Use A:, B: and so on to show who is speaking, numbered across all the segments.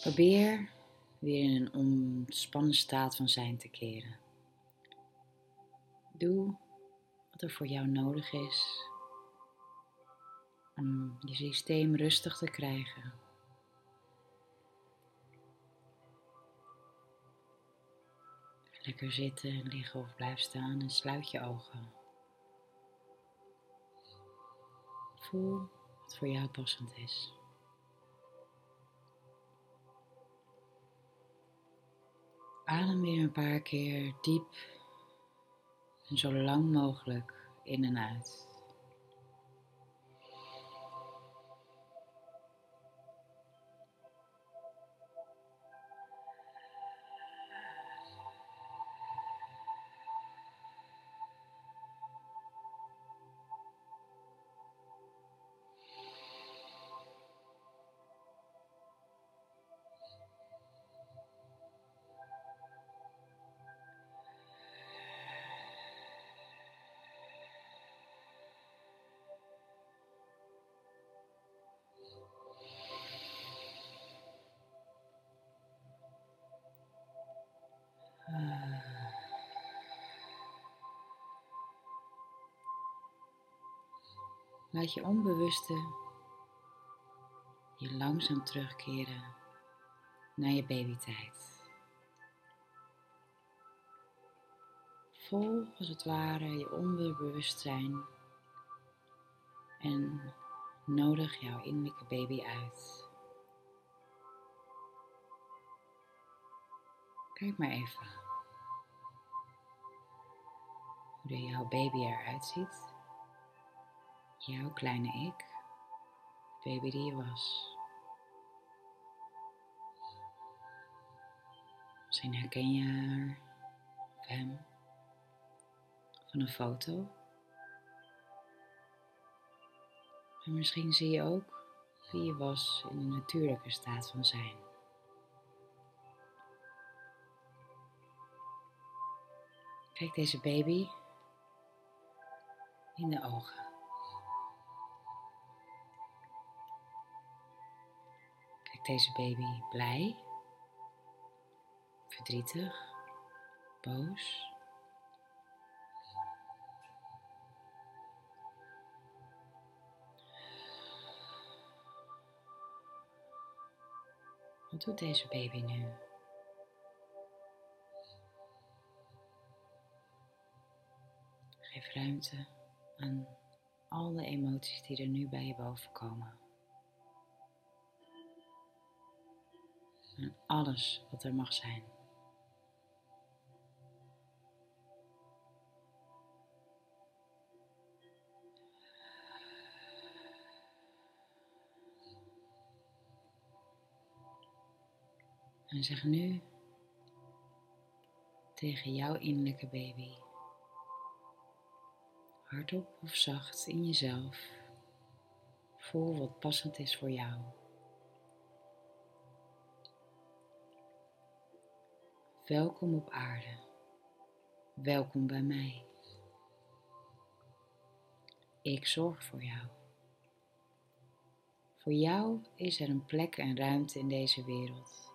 A: Probeer weer in een ontspannen staat van zijn te keren. Doe wat er voor jou nodig is om je systeem rustig te krijgen. Lekker zitten, liggen of blijf staan en sluit je ogen. Voel wat voor jou passend is. Adem weer een paar keer diep en zo lang mogelijk in en uit. Laat je onbewuste je langzaam terugkeren naar je babytijd. Volg als het ware je onderbewustzijn en nodig jouw innerlijke baby uit. Kijk maar even hoe jouw baby eruit ziet jouw kleine ik, baby die je was. Misschien herken je haar hem van een foto. En misschien zie je ook wie je was in de natuurlijke staat van zijn. Kijk deze baby in de ogen. Deze baby blij, verdrietig, boos? Wat doet deze baby nu? Geef ruimte aan al de emoties die er nu bij je boven komen. En alles wat er mag zijn. En zeg nu tegen jouw innerlijke baby, hardop of zacht in jezelf, voel wat passend is voor jou. Welkom op aarde. Welkom bij mij. Ik zorg voor jou. Voor jou is er een plek en ruimte in deze wereld.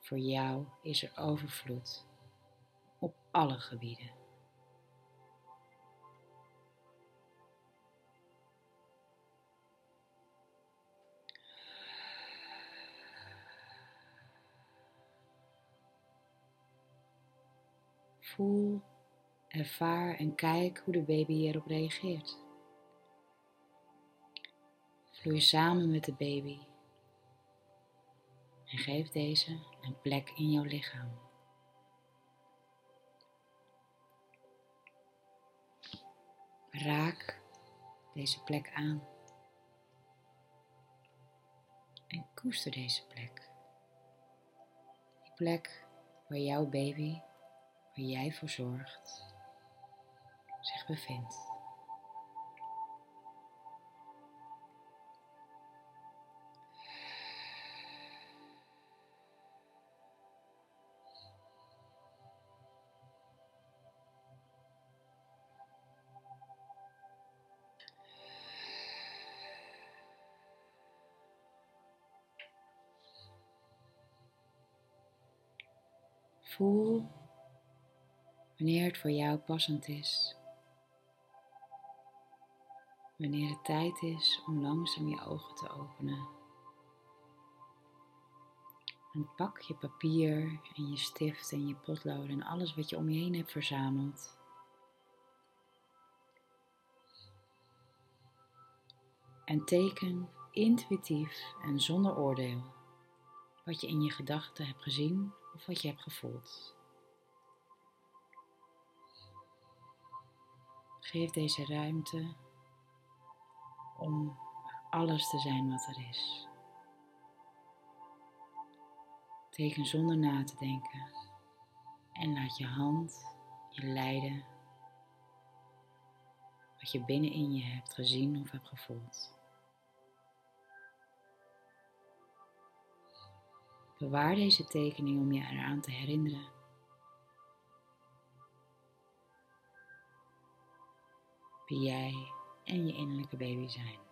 A: Voor jou is er overvloed op alle gebieden. Voel, ervaar en kijk hoe de baby hierop reageert. Vloei samen met de baby en geef deze een plek in jouw lichaam. Raak deze plek aan en koester deze plek. Die plek waar jouw baby waar jij voor zorgt zich bevindt. Voel wanneer het voor jou passend is. Wanneer het tijd is om langzaam je ogen te openen. En pak je papier en je stift en je potlood en alles wat je om je heen hebt verzameld. En teken intuïtief en zonder oordeel wat je in je gedachten hebt gezien of wat je hebt gevoeld. Geef deze ruimte om alles te zijn wat er is. Teken zonder na te denken en laat je hand je leiden wat je binnenin je hebt gezien of hebt gevoeld. Bewaar deze tekening om je eraan te herinneren. Wie jij en je innerlijke baby zijn.